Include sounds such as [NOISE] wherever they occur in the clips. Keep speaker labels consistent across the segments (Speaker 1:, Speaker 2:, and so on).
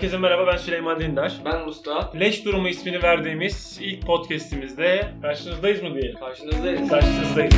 Speaker 1: Herkese merhaba ben Süleyman Dindar.
Speaker 2: Ben Mustafa.
Speaker 1: Leş Durumu ismini verdiğimiz ilk podcastimizde karşınızdayız mı diyelim?
Speaker 2: Karşınızdayız.
Speaker 1: Karşınızdayız.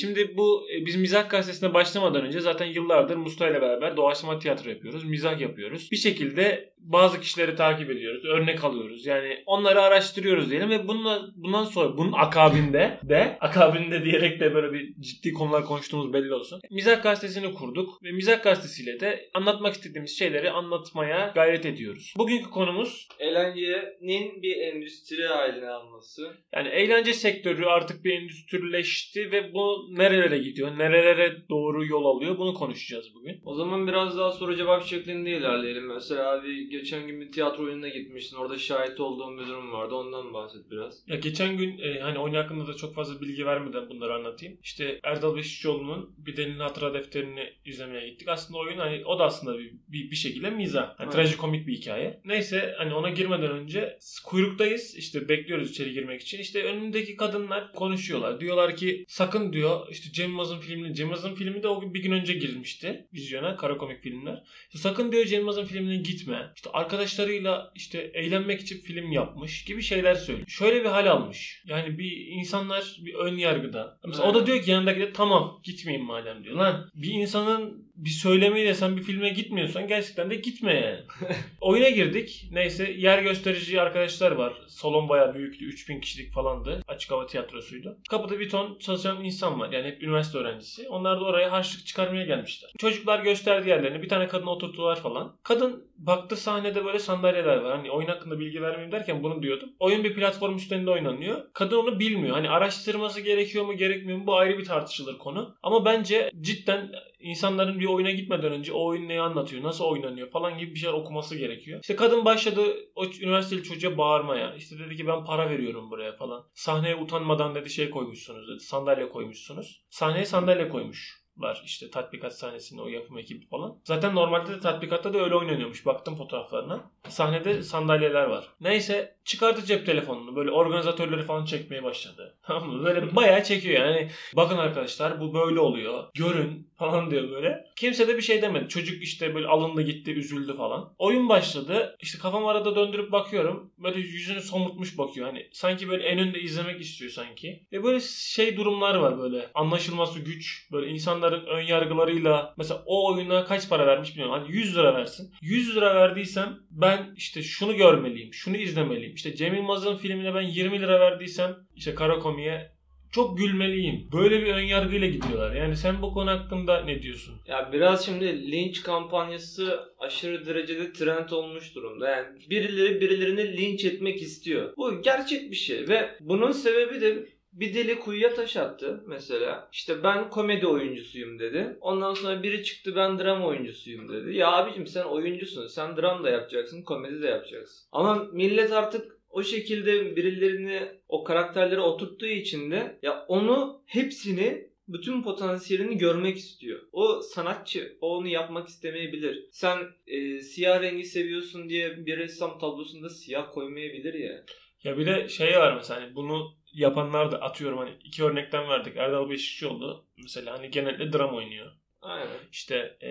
Speaker 1: Şimdi bu e, biz mizah gazetesine başlamadan önce zaten yıllardır Mustafa ile beraber doğaçlama tiyatro yapıyoruz. Mizah yapıyoruz. Bir şekilde bazı kişileri takip ediyoruz. Örnek alıyoruz. Yani onları araştırıyoruz diyelim ve bununla, bundan sonra bunun akabinde de [LAUGHS] akabinde diyerek de böyle bir ciddi konular konuştuğumuz belli olsun. Mizah gazetesini kurduk ve mizah gazetesiyle de anlatmak istediğimiz şeyleri anlatmaya gayret ediyoruz. Bugünkü konumuz
Speaker 2: Eğlencenin bir endüstri haline alması.
Speaker 1: yani eğlence sektörü artık bir endüstrileşti ve bu nerelere gidiyor, nerelere doğru yol alıyor bunu konuşacağız bugün.
Speaker 2: O zaman biraz daha soru cevap şeklinde ilerleyelim. Mesela bir geçen gün bir tiyatro oyununa gitmiştin. Orada şahit olduğum bir durum vardı. Ondan bahset biraz.
Speaker 1: Ya geçen gün e, hani oyun hakkında da çok fazla bilgi vermeden bunları anlatayım. İşte Erdal Beşikçioğlu'nun Bir Delinin Hatıra Defterini izlemeye gittik. Aslında oyun hani o da aslında bir, bir, bir şekilde mizah. Hani trajikomik bir hikaye. Neyse hani ona girmeden önce kuyruktayız. İşte bekliyoruz içeri girmek için. İşte önündeki kadınlar konuşuyorlar. Diyorlar ki sakın diyor işte Cem Yılmaz'ın filmini. Cem Yılmaz'ın filmi de o gün bir gün önce girmişti vizyona. Kara komik filmler. İşte sakın diyor Cem Yılmaz'ın filmine gitme. İşte arkadaşlarıyla işte eğlenmek için film yapmış gibi şeyler söylüyor. Şöyle bir hal almış. Yani bir insanlar bir ön yargıda. Mesela o da
Speaker 2: Evet.
Speaker 1: diyor ki yanındaki de tamam gitmeyeyim madem diyor. Lan bir insanın bir söylemiyle sen bir filme gitmiyorsan gerçekten de gitme yani. [LAUGHS] Oyuna girdik. Neyse yer gösterici arkadaşlar var. Salon bayağı büyüktü. 3000 kişilik falandı. Açık hava tiyatrosuydu. Kapıda bir ton çalışan insan var. Yani hep üniversite öğrencisi. Onlar da oraya harçlık çıkarmaya gelmişler. Çocuklar gösterdi yerlerini. Bir tane kadın oturttular falan. Kadın baktı sahnede böyle sandalyeler var. Hani oyun hakkında bilgi vermeyeyim derken bunu diyordum. Oyun bir platform üstünde oynanıyor. Kadın onu bilmiyor. Hani araştırması gerekiyor mu gerekmiyor mu bu ayrı bir tartışılır konu. Ama bence cidden insanların bir oyuna gitmeden önce o oyun neyi anlatıyor, nasıl oynanıyor falan gibi bir şeyler okuması gerekiyor. İşte kadın başladı o üniversiteli çocuğa bağırmaya. İşte dedi ki ben para veriyorum buraya falan. Sahneye utanmadan dedi şey koymuşsunuz dedi. Sandalye koymuşsunuz. Sahneye sandalye koymuş var işte tatbikat sahnesinde o yapım ekibi falan. Zaten normalde de tatbikatta da öyle oynanıyormuş. Baktım fotoğraflarına. Sahnede sandalyeler var. Neyse çıkardı cep telefonunu. Böyle organizatörleri falan çekmeye başladı. [LAUGHS] Tamam mı? Böyle bayağı çekiyor yani. Bakın arkadaşlar bu böyle oluyor. Görün falan diyor böyle. Kimse de bir şey demedi. Çocuk işte böyle alındı gitti üzüldü falan. Oyun başladı. İşte kafam arada döndürüp bakıyorum. Böyle yüzünü somurtmuş bakıyor. Hani sanki böyle en önde izlemek istiyor sanki. Ve böyle şey durumlar var böyle. Anlaşılması güç. Böyle insanların ön yargılarıyla mesela o oyuna kaç para vermiş bilmiyorum. Hani 100 lira versin. 100 lira verdiysem ben işte şunu görmeliyim. Şunu izlemeliyim. İşte Cem Yılmaz'ın filmine ben 20 lira verdiysem işte kara komiye çok gülmeliyim. Böyle bir ön yargıyla gidiyorlar. Yani sen bu konu hakkında ne diyorsun?
Speaker 2: Ya biraz şimdi linç kampanyası aşırı derecede trend olmuş durumda. Yani birileri birilerini linç etmek istiyor. Bu gerçek bir şey ve bunun sebebi de bir deli kuyuya taş attı mesela. İşte ben komedi oyuncusuyum dedi. Ondan sonra biri çıktı ben drama oyuncusuyum dedi. Ya abicim sen oyuncusun. Sen dram da yapacaksın, komedi de yapacaksın. Ama millet artık o şekilde birilerini o karakterlere oturttuğu için de ya onu hepsini bütün potansiyelini görmek istiyor. O sanatçı. O onu yapmak istemeyebilir. Sen e, siyah rengi seviyorsun diye bir ressam tablosunda siyah koymayabilir ya.
Speaker 1: Ya bir de şey var mesela hani bunu yapanlar da atıyorum hani iki örnekten verdik. Erdal Beşikçioğlu mesela hani genelde dram oynuyor.
Speaker 2: Aynen.
Speaker 1: İşte e,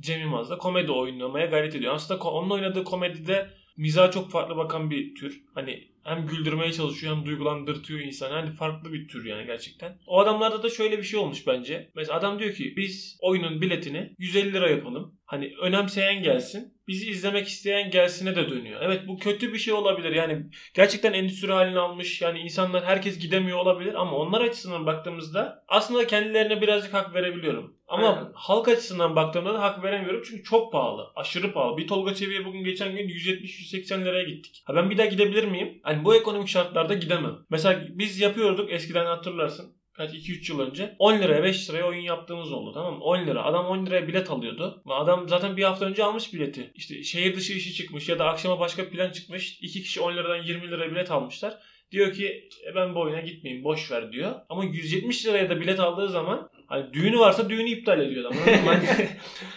Speaker 1: Cem Yılmaz da komedi oynamaya gayret ediyor. Aslında onun oynadığı komedide mizaha çok farklı bakan bir tür. Hani hem güldürmeye çalışıyor hem duygulandırtıyor insanı. Hani farklı bir tür yani gerçekten. O adamlarda da şöyle bir şey olmuş bence. Mesela adam diyor ki biz oyunun biletini 150 lira yapalım. Hani önemseyen gelsin. Bizi izlemek isteyen gelsine de dönüyor. Evet bu kötü bir şey olabilir. Yani gerçekten endüstri halini almış. Yani insanlar herkes gidemiyor olabilir ama onlar açısından baktığımızda aslında kendilerine birazcık hak verebiliyorum. Ama
Speaker 2: Aynen.
Speaker 1: halk açısından baktığımda da hak veremiyorum çünkü çok pahalı. Aşırı pahalı. Bir Tolga Çevik'e bugün geçen gün 170-180 liraya gittik. Ha ben bir daha gidebilir miyim? Hani bu ekonomik şartlarda gidemem. Mesela biz yapıyorduk eskiden hatırlarsın. Kaç 2-3 yıl önce 10 liraya 5 liraya oyun yaptığımız oldu tamam mı? 10 lira. Adam 10 liraya bilet alıyordu. Adam zaten bir hafta önce almış bileti. İşte şehir dışı işi çıkmış ya da akşama başka plan çıkmış. 2 kişi 10 liradan 20 liraya bilet almışlar. Diyor ki "E ben bu oyuna gitmeyeyim boş ver diyor. Ama 170 liraya da bilet aldığı zaman Hani düğünü varsa düğünü iptal ediyor adam. Hani- [LAUGHS]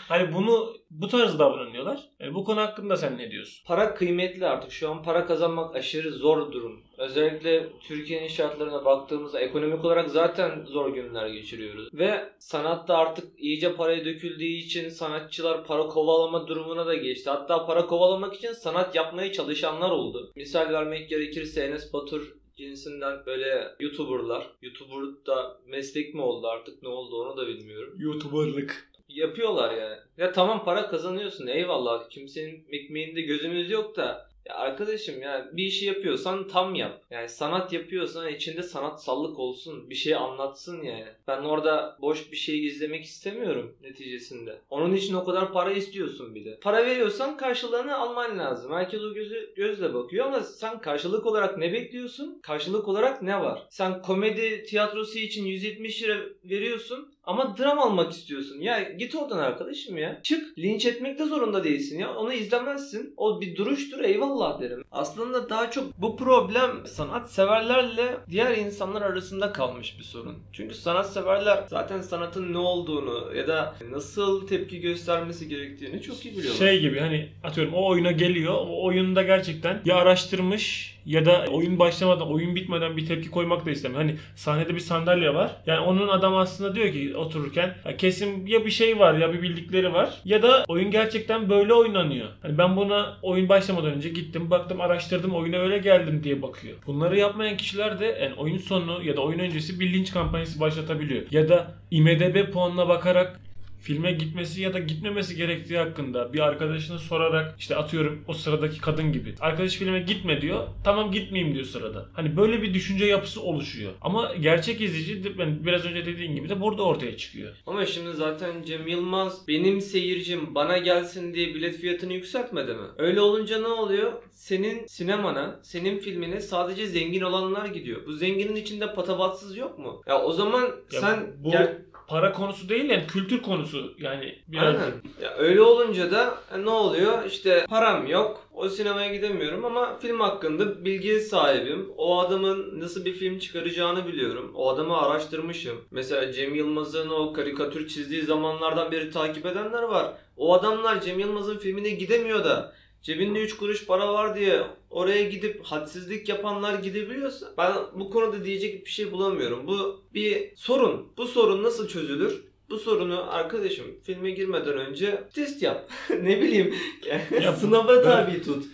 Speaker 1: hani bunu bu tarz davranıyorlar. Yani bu konu hakkında sen ne diyorsun?
Speaker 2: Para kıymetli artık. Şu an para kazanmak aşırı zor durum. Özellikle Türkiye'nin şartlarına baktığımızda ekonomik olarak zaten zor günler geçiriyoruz. Ve sanatta artık iyice paraya döküldüğü için sanatçılar para kovalama durumuna da geçti. Hatta para kovalamak için sanat yapmaya çalışanlar oldu. Misal vermek gerekirse Enes Batur cinsinden böyle YouTuber'lar. YouTuber da meslek mi oldu artık ne oldu onu da bilmiyorum.
Speaker 1: YouTuber'lık.
Speaker 2: Yapıyorlar yani. Ya tamam para kazanıyorsun eyvallah. Kimsenin ekmeğinde gözümüz yok da ya arkadaşım ya bir işi yapıyorsan tam yap. Yani sanat yapıyorsan içinde sanatsallık olsun. Bir şey anlatsın yani. Ben orada boş bir şey izlemek istemiyorum neticesinde. Onun için o kadar para istiyorsun bir de. Para veriyorsan karşılığını alman lazım. Herkes o gözü, gözle bakıyor ama sen karşılık olarak ne bekliyorsun? Karşılık olarak ne var? Sen komedi tiyatrosu için 170 lira veriyorsun ama dram almak istiyorsun. Ya git oradan arkadaşım ya. Çık. Linç etmek de zorunda değilsin ya. Onu izlemezsin. O bir duruştur eyvallah derim. Aslında daha çok bu problem sanatseverlerle diğer insanlar arasında kalmış bir sorun. Çünkü sanatseverler zaten sanatın ne olduğunu ya da nasıl tepki göstermesi gerektiğini çok iyi biliyorlar.
Speaker 1: Şey gibi hani atıyorum o oyuna geliyor. O oyunda gerçekten ya araştırmış ya da oyun başlamadan, oyun bitmeden bir tepki koymak da istemiyor. Hani sahnede bir sandalye var. Yani onun adam aslında diyor ki otururken ya kesin ya bir şey var ya bir bildikleri var ya da oyun gerçekten böyle oynanıyor. Hani ben buna oyun başlamadan önce gittim, baktım, araştırdım, oyuna öyle geldim diye bakıyor. Bunları yapmayan kişiler de yani oyun sonu ya da oyun öncesi bir linç kampanyası başlatabiliyor. Ya da IMDB puanına bakarak filme gitmesi ya da gitmemesi gerektiği hakkında bir arkadaşını sorarak işte atıyorum o sıradaki kadın gibi. Arkadaş filme gitme diyor. Tamam gitmeyeyim diyor sırada. Hani böyle bir düşünce yapısı oluşuyor. Ama gerçek izleyici ben biraz önce dediğin gibi de burada ortaya çıkıyor.
Speaker 2: Ama şimdi zaten Cem Yılmaz benim seyircim bana gelsin diye bilet fiyatını yükseltmedi mi? Öyle olunca ne oluyor? Senin sinemana, senin filmine sadece zengin olanlar gidiyor. Bu zenginin içinde patavatsız yok mu? Ya o zaman
Speaker 1: Ya
Speaker 2: sen
Speaker 1: bu
Speaker 2: gel-
Speaker 1: para konusu değil yani kültür konusu yani biraz
Speaker 2: Aynen. Ya öyle olunca da e, ne oluyor? İşte param yok. O sinemaya gidemiyorum ama film hakkında bilgi sahibim. O adamın nasıl bir film çıkaracağını biliyorum. O adamı araştırmışım. Mesela Cem Yılmaz'ın o karikatür çizdiği zamanlardan beri takip edenler var. O adamlar Cem Yılmaz'ın filmine gidemiyor da cebinde 3 kuruş para var diye oraya gidip hadsizlik yapanlar gidebiliyorsa ben bu konuda diyecek bir şey bulamıyorum. Bu bir sorun. Bu sorun nasıl çözülür? Bu sorunu arkadaşım filme girmeden önce test yap. [LAUGHS] ne bileyim.
Speaker 1: Ya
Speaker 2: Ya,
Speaker 1: bu-
Speaker 2: sınava tabi tut.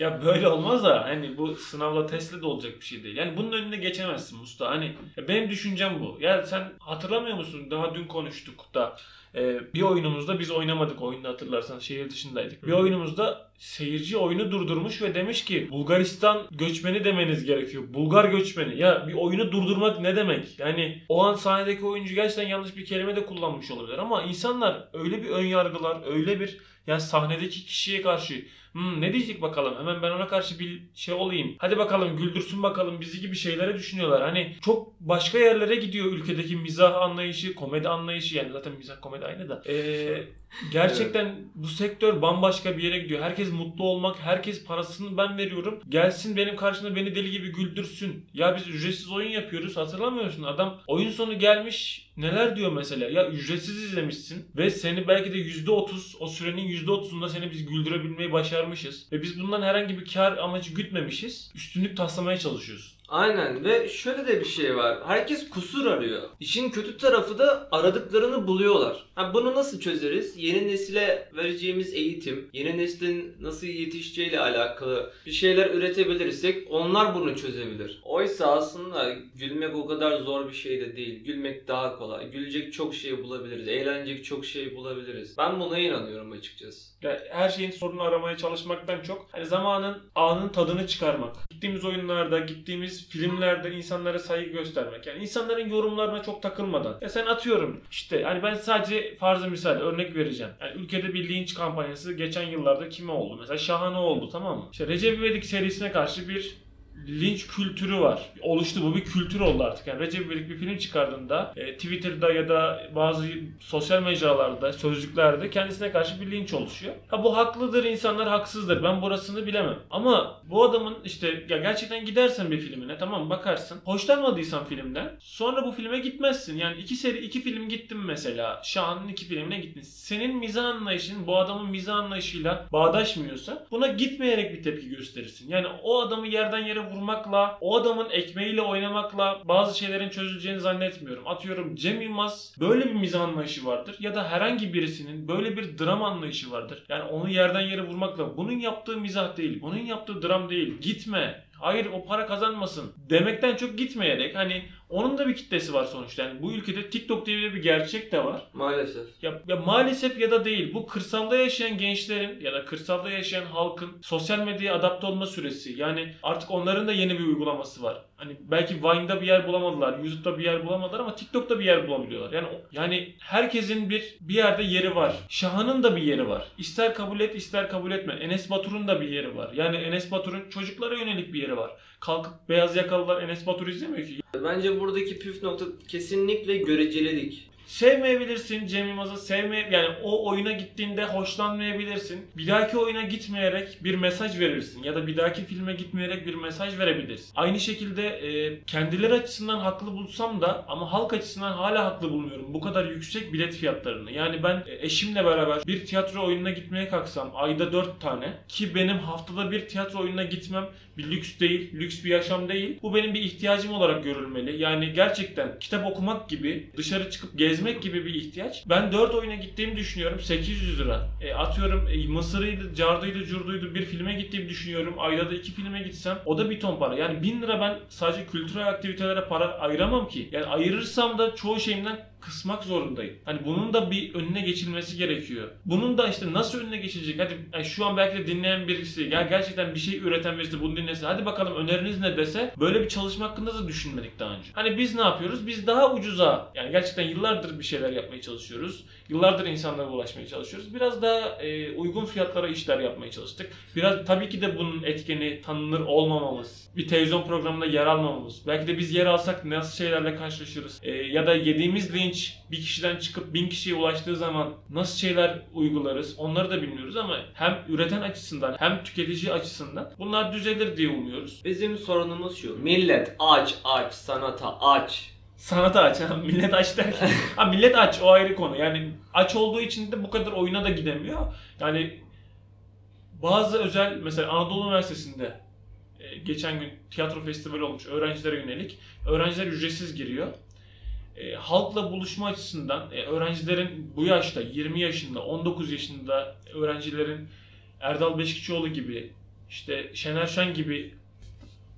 Speaker 1: Ya böyle olmaz da hani bu sınavla testle de olacak bir şey değil. Yani bunun önüne geçemezsin Musta. Hani benim düşüncem bu. Ya sen hatırlamıyor musun? Daha dün konuştuk da e, bir oyunumuzda biz oynamadık oyunu hatırlarsan şehir dışındaydık. Bir oyunumuzda seyirci oyunu durdurmuş ve demiş ki Bulgaristan göçmeni demeniz gerekiyor. Bulgar göçmeni. Ya bir oyunu durdurmak ne demek? Yani o an sahnedeki oyuncu gerçekten yanlış bir kelime de kullanmış olabilir ama insanlar öyle bir ön yargılar, öyle bir ya sahnedeki kişiye karşı Hmm, ne diyecek bakalım? Hemen ben ona karşı bir şey olayım. Hadi bakalım güldürsün bakalım bizi gibi şeylere düşünüyorlar. Hani çok başka yerlere gidiyor ülkedeki mizah anlayışı, komedi anlayışı. Yani zaten mizah komedi aynı da. Ee, gerçekten bu sektör bambaşka bir yere gidiyor. Herkes mutlu olmak, herkes parasını ben veriyorum. Gelsin benim karşımda beni deli gibi güldürsün. Ya biz ücretsiz oyun yapıyoruz hatırlamıyorsun. Adam oyun sonu gelmiş neler diyor mesela. Ya ücretsiz izlemişsin ve seni belki de %30 o sürenin %30'unda seni biz güldürebilmeyi başarmışız. Ve biz bundan herhangi bir kar amacı gütmemişiz. Üstünlük taslamaya çalışıyoruz.
Speaker 2: Aynen ve şöyle de bir şey var. Herkes kusur arıyor. İşin kötü tarafı da aradıklarını buluyorlar. Ha, bunu nasıl çözeriz? Yeni nesile vereceğimiz eğitim, yeni neslin nasıl yetişeceğiyle alakalı bir şeyler üretebilirsek onlar bunu çözebilir. Oysa aslında gülmek o kadar zor bir şey de değil. Gülmek daha kolay. Gülecek çok şey bulabiliriz. Eğlenecek çok şey bulabiliriz. Ben buna inanıyorum açıkçası.
Speaker 1: Ya her şeyin sorunu aramaya çalışmaktan çok hani zamanın anın tadını çıkarmak. Gittiğimiz oyunlarda, gittiğimiz filmlerde insanlara saygı göstermek. Yani insanların yorumlarına çok takılmadan. Ya sen atıyorum işte hani ben sadece farzı misal örnek vereceğim. Yani ülkede bir linç kampanyası geçen yıllarda kime oldu? Mesela Şahane oldu tamam mı? İşte Recep İvedik serisine karşı bir linç kültürü var. Oluştu bu bir kültür oldu artık. Yani Recep İvedik bir film çıkardığında e, Twitter'da ya da bazı sosyal mecralarda, sözlüklerde kendisine karşı bir linç oluşuyor. Ha bu haklıdır, insanlar haksızdır. Ben burasını bilemem. Ama bu adamın işte ya gerçekten gidersen bir filmine tamam bakarsın. Hoşlanmadıysan filmden sonra bu filme gitmezsin. Yani iki seri iki film gittim mesela. Şahan'ın iki filmine gittin. Senin mizah anlayışın bu adamın mizah anlayışıyla bağdaşmıyorsa buna gitmeyerek bir tepki gösterirsin. Yani o adamı yerden yere vurmakla, o adamın ekmeğiyle oynamakla bazı şeylerin çözüleceğini zannetmiyorum. Atıyorum Cem Yılmaz böyle bir mizah anlayışı vardır ya da herhangi birisinin böyle bir dram anlayışı vardır. Yani onu yerden yere vurmakla bunun yaptığı mizah değil, bunun yaptığı dram değil. Gitme. Hayır o para kazanmasın demekten çok gitmeyerek hani onun da bir kitlesi var sonuçta. Yani bu ülkede TikTok diye bir gerçek de var.
Speaker 2: Maalesef.
Speaker 1: Ya, ya maalesef ya da değil. Bu kırsalda yaşayan gençlerin ya da kırsalda yaşayan halkın sosyal medyaya adapte olma süresi. Yani artık onların da yeni bir uygulaması var. Hani belki Vine'da bir yer bulamadılar, YouTube'da bir yer bulamadılar ama TikTok'ta bir yer bulabiliyorlar. Yani yani herkesin bir bir yerde yeri var. Şahan'ın da bir yeri var. İster kabul et, ister kabul etme. Enes Batur'un da bir yeri var. Yani Enes Batur'un çocuklara yönelik bir yeri var. Kalkıp beyaz yakalılar Enes Batur izlemiyor ki.
Speaker 2: Bence buradaki püf nokta kesinlikle görecelilik.
Speaker 1: Sevmeyebilirsin Cem Yılmaz'ı sevmeye yani o oyuna gittiğinde hoşlanmayabilirsin. Bir dahaki oyuna gitmeyerek bir mesaj verirsin ya da bir dahaki filme gitmeyerek bir mesaj verebilirsin. Aynı şekilde e, kendileri açısından haklı bulsam da ama halk açısından hala haklı bulmuyorum. Bu kadar yüksek bilet fiyatlarını. Yani ben e, eşimle beraber bir tiyatro oyununa gitmeye kalksam ayda 4 tane ki benim haftada bir tiyatro oyununa gitmem bir lüks değil, lüks bir yaşam değil. Bu benim bir ihtiyacım olarak görülmeli. Yani gerçekten kitap okumak gibi, dışarı çıkıp gezmek gibi bir ihtiyaç. Ben 4 oyuna gittiğimi düşünüyorum. 800 lira. E, atıyorum e, Mısır'ıydı, Cardıydı, Curduydu bir filme gittiğimi düşünüyorum. Ayda da 2 filme gitsem o da bir ton para. Yani 1000 lira ben sadece kültürel aktivitelere para ayıramam ki. Yani ayırırsam da çoğu şeyimden kısmak zorundayım. Hani bunun da bir önüne geçilmesi gerekiyor. Bunun da işte nasıl önüne geçilecek? Hadi yani şu an belki de dinleyen birisi ya gerçekten bir şey üreten birisi bunu dinlesin. Hadi bakalım öneriniz ne dese böyle bir çalışma hakkında da düşünmedik daha önce. Hani biz ne yapıyoruz? Biz daha ucuza yani gerçekten yıllardır bir şeyler yapmaya çalışıyoruz. Yıllardır insanlara ulaşmaya çalışıyoruz. Biraz daha e, uygun fiyatlara işler yapmaya çalıştık. Biraz tabii ki de bunun etkeni tanınır olmamamız. Bir televizyon programında yer almamamız. Belki de biz yer alsak nasıl şeylerle karşılaşırız. E, ya da yediğimiz linç bir kişiden çıkıp bin kişiye ulaştığı zaman nasıl şeyler uygularız onları da bilmiyoruz ama hem üreten açısından hem tüketici açısından bunlar düzelir diye umuyoruz.
Speaker 2: Bizim sorunumuz şu. Millet aç aç sanata aç.
Speaker 1: Sanata aç ha millet aç derken [LAUGHS] ha millet aç o ayrı konu yani aç olduğu için de bu kadar oyuna da gidemiyor yani bazı özel mesela Anadolu Üniversitesi'nde e, geçen gün tiyatro festivali olmuş öğrencilere yönelik öğrenciler ücretsiz giriyor e, halkla buluşma açısından e, öğrencilerin bu yaşta 20 yaşında 19 yaşında öğrencilerin Erdal Beşikçioğlu gibi işte Şener Şen gibi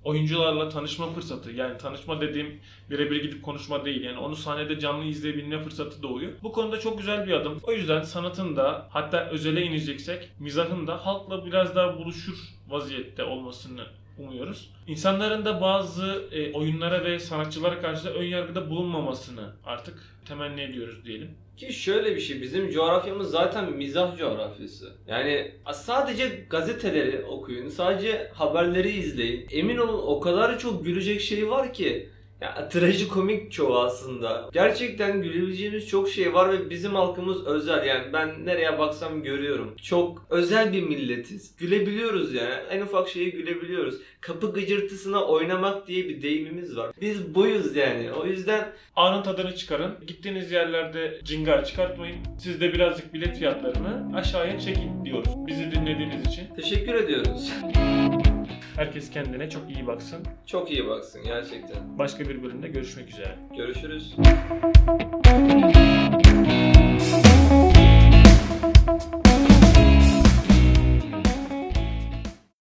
Speaker 1: oyuncularla tanışma fırsatı yani tanışma dediğim birebir gidip konuşma değil yani onu sahnede canlı izleyebilme fırsatı doğuyor. Bu konuda çok güzel bir adım. O yüzden sanatın da hatta özele ineceksek mizahın da halkla biraz daha buluşur vaziyette olmasını umuyoruz. İnsanların da bazı e, oyunlara ve sanatçılara karşı da ön yargıda bulunmamasını artık temenni ediyoruz diyelim.
Speaker 2: Ki şöyle bir şey bizim coğrafyamız zaten mizah coğrafyası. Yani sadece gazeteleri okuyun, sadece haberleri izleyin. Emin olun o kadar çok gülecek şey var ki. Ya trajikomik çoğu aslında. Gerçekten gülebileceğimiz çok şey var ve bizim halkımız özel. Yani ben nereye baksam görüyorum. Çok özel bir milletiz. Gülebiliyoruz yani. En ufak şeye gülebiliyoruz. Kapı gıcırtısına oynamak diye bir deyimimiz var. Biz buyuz yani. O yüzden
Speaker 1: Anın tadını çıkarın. Gittiğiniz yerlerde cingar çıkartmayın. Siz de birazcık bilet fiyatlarını aşağıya çekin diyoruz. Bizi dinlediğiniz için.
Speaker 2: teşekkür ediyoruz.
Speaker 1: Herkes kendine çok iyi baksın.
Speaker 2: Çok iyi baksın gerçekten.
Speaker 1: Başka bir bölümde görüşmek üzere.
Speaker 2: Görüşürüz.